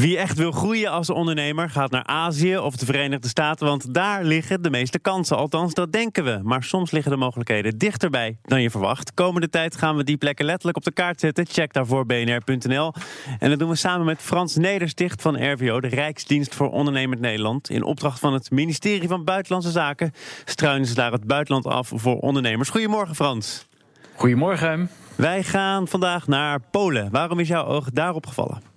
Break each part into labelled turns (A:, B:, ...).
A: Wie echt wil groeien als ondernemer gaat naar Azië of de Verenigde Staten, want daar liggen de meeste kansen. Althans, dat denken we. Maar soms liggen de mogelijkheden dichterbij dan je verwacht. Komende tijd gaan we die plekken letterlijk op de kaart zetten. Check daarvoor bnr.nl. En dat doen we samen met Frans Nedersticht van RVO, de Rijksdienst voor Ondernemend Nederland. In opdracht van het ministerie van Buitenlandse Zaken struinen ze daar het buitenland af voor ondernemers. Goedemorgen, Frans.
B: Goedemorgen.
A: Wij gaan vandaag naar Polen. Waarom is jouw oog daarop gevallen?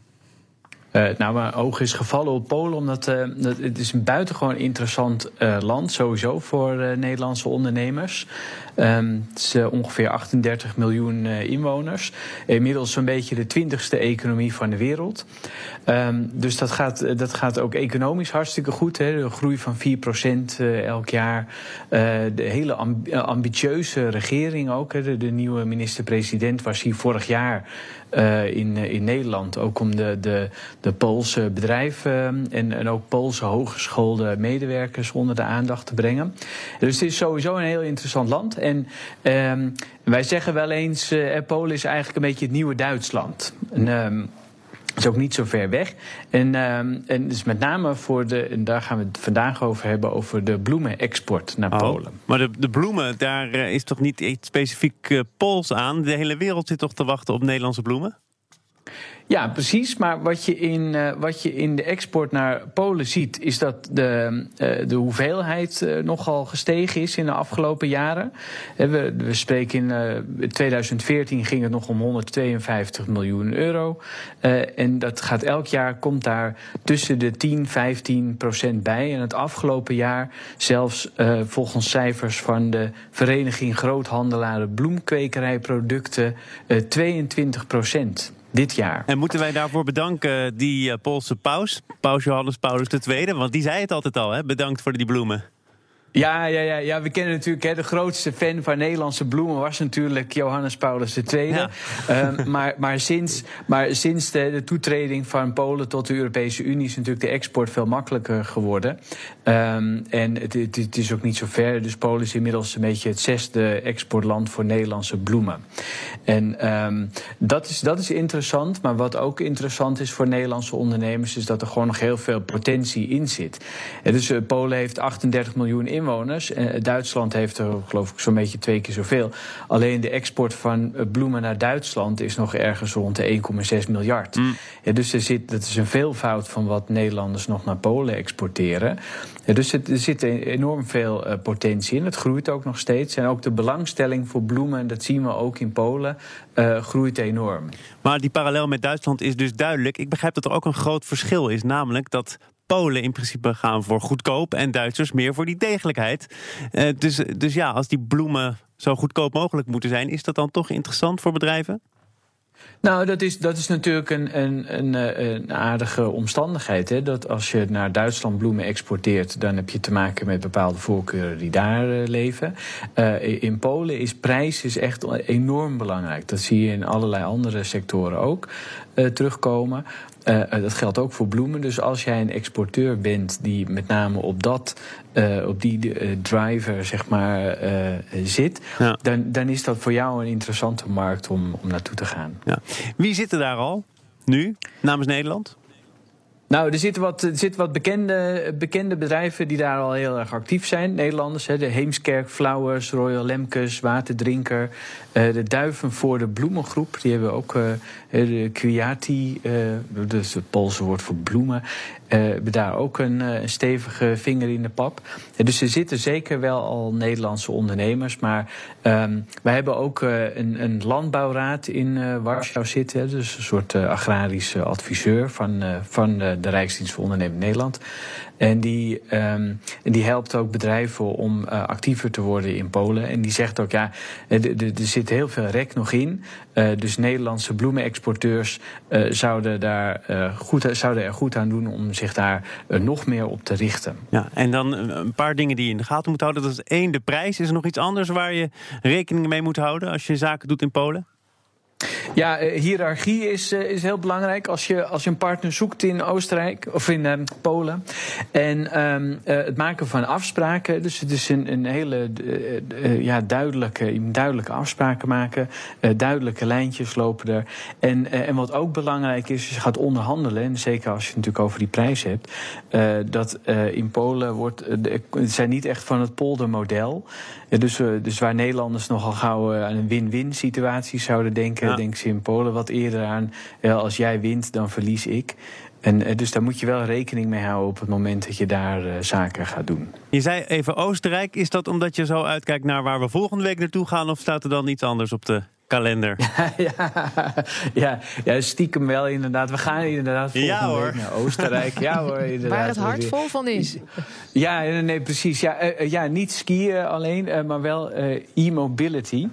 B: Uh, nou, mijn oog is gevallen op Polen omdat uh, het is een buitengewoon interessant uh, land, sowieso voor Nederlandse ondernemers. Um, het is ongeveer 38 miljoen inwoners. Inmiddels zo'n beetje de twintigste economie van de wereld. Um, dus dat gaat, dat gaat ook economisch hartstikke goed. Hè. Een groei van 4% elk jaar. de hele amb ambitieuze regering ook. Hè. De, de nieuwe minister-president was hier vorig jaar in, in Nederland. Ook om de, de de Poolse bedrijven en, en ook Poolse hogeschoolde medewerkers onder de aandacht te brengen. Dus het is sowieso een heel interessant land. En um, wij zeggen wel eens, uh, Polen is eigenlijk een beetje het nieuwe Duitsland. En, um, is ook niet zo ver weg. En, um, en dus met name voor de, en daar gaan we het vandaag over hebben, over de bloemenexport naar
A: oh,
B: Polen.
A: Maar de, de bloemen, daar is toch niet iets specifiek uh, Pools aan? De hele wereld zit toch te wachten op Nederlandse bloemen?
B: Ja, precies. Maar wat je in, uh, wat je in de export naar Polen ziet, is dat de, uh, de hoeveelheid uh, nogal gestegen is in de afgelopen jaren. We, we spreken in 2014 ging het nog om 152 miljoen euro. en dat gaat elk jaar, komt daar tussen de 10, 15 procent bij. En het afgelopen jaar zelfs volgens cijfers van de Vereniging Groothandelaren Bloemkwekerijproducten 22 procent dit jaar.
A: En moeten wij daarvoor bedanken die uh, Poolse paus, paus Johannes Paulus II? Want die zei het altijd al, hè? bedankt voor die bloemen.
B: Ja, ja, ja, ja, we kennen natuurlijk hè, de grootste fan van Nederlandse bloemen was natuurlijk Johannes Paulus II. Ja. Um, maar, maar sinds, maar sinds de, de, toetreding van Polen tot de Europese Unie is natuurlijk de export veel makkelijker geworden. Um, en het, het, het, is ook niet zo ver. Dus Polen is inmiddels een beetje het zesde exportland voor Nederlandse bloemen. En um, dat, is, dat is interessant. Maar wat ook interessant is voor Nederlandse ondernemers, is dat er gewoon nog heel veel potentie in zit. En dus uh, Polen heeft 38 miljoen inwoners inwoners. Duitsland heeft er geloof ik zo'n beetje twee keer zoveel. Alleen de export van eh, bloemen naar Duitsland is nog ergens rond de 1,6 miljard. Mm. Ja, dus er zit, dat is een veelvoud van wat Nederlanders nog naar Polen exporteren. Ja, dus het, er zit enorm veel uh, potentie in. Het groeit ook nog steeds. En ook de belangstelling voor bloemen, dat zien we ook in Polen, uh, groeit enorm.
A: Maar die parallel met Duitsland is dus duidelijk. Ik begrijp dat er ook een groot verschil is. Namelijk dat Polen in principe gaan voor goedkoop en Duitsers meer voor die degelijkheid. Uh, dus, dus ja, als die bloemen zo goedkoop mogelijk moeten zijn, is dat dan toch interessant voor bedrijven?
B: Nou, dat is, dat is natuurlijk een, een, een, eh, een aardige omstandigheid. Hè? Dat als je naar Duitsland bloemen exporteert, dan heb je te maken met bepaalde voorkeuren die daar uh, leven. In Polen is prijs is echt enorm belangrijk. Dat zie je in allerlei andere sectoren ook terugkomen. Uh, dat geldt ook voor bloemen. Dus als jij een exporteur bent die met name op dat, uh, op die uh, driver zeg maar zit, ja. dan, dan is dat voor jou een interessante markt om, om naartoe te gaan.
A: Ja. Wie zitten daar al nu namens Nederland?
B: Nou, er zitten wat, er zitten wat bekende, bekende bedrijven die daar al heel erg actief zijn. Nederlanders, hè, de Heemskerk, Flowers, Royal Lemkes, Waterdrinker. Uh, de Duiven voor de Bloemengroep. Die hebben ook uh, de Kwiati, dus het Poolse woord voor bloemen. hebben daar ook een, een, stevige vinger in de pap. dus er zitten zeker wel al Nederlandse ondernemers. Maar um, wij hebben ook een, een, landbouwraad in Warschau zitten. Dus een soort agrarische adviseur van, van de de Rijksdienst voor Ondernemend Nederland. En die, um, die helpt ook bedrijven om uh, actiever te worden in Polen. En die zegt ook, ja, er, er zit heel veel rek nog in. Dus Nederlandse bloemenexporteurs zouden, daar, goed, zouden er goed aan doen om zich daar nog meer op te richten.
A: Ja, en dan een paar dingen die je in de gaten moet houden. Dat is één, de prijs. Is er nog iets anders waar je rekening mee moet houden als je zaken doet in Polen?
B: Ja, uh, hiërarchie is, uh, is heel belangrijk als je, als je een partner zoekt in Oostenrijk of in uh, Polen. En um, het maken van afspraken. Dus het is een, een hele ja, duidelijke, duidelijke afspraken maken. duidelijke lijntjes lopen er. En, en wat ook belangrijk is, je gaat onderhandelen. En zeker als je het natuurlijk over die prijs hebt. dat in Polen wordt. zijn niet echt van het poldermodel. dus, dus waar Nederlanders nogal gauw aan een win-win situatie zouden denken. Denk ze in Polen wat eerder aan. als jij wint, dan verlies ik. En dus daar moet je wel rekening mee houden op het moment dat je daar uh, zaken gaat doen.
A: Je zei even Oostenrijk. Is dat omdat je zo uitkijkt naar waar we volgende week naartoe gaan? Of staat er dan iets anders op de kalender?
B: ja, ja, ja, stiekem wel inderdaad. We gaan inderdaad volgende
A: ja, hoor.
B: week naar Oostenrijk. ja hoor, inderdaad.
C: Waar het hart vol van is.
B: Ja, nee, precies. Ja, uh, ja niet skiën alleen, uh, maar wel e-mobility.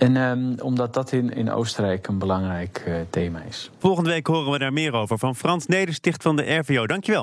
B: En um, omdat dat in, in Oostenrijk een belangrijk uh, thema is.
A: Volgende week horen we daar meer over van Frans Nedersticht van de RVO. Dankjewel.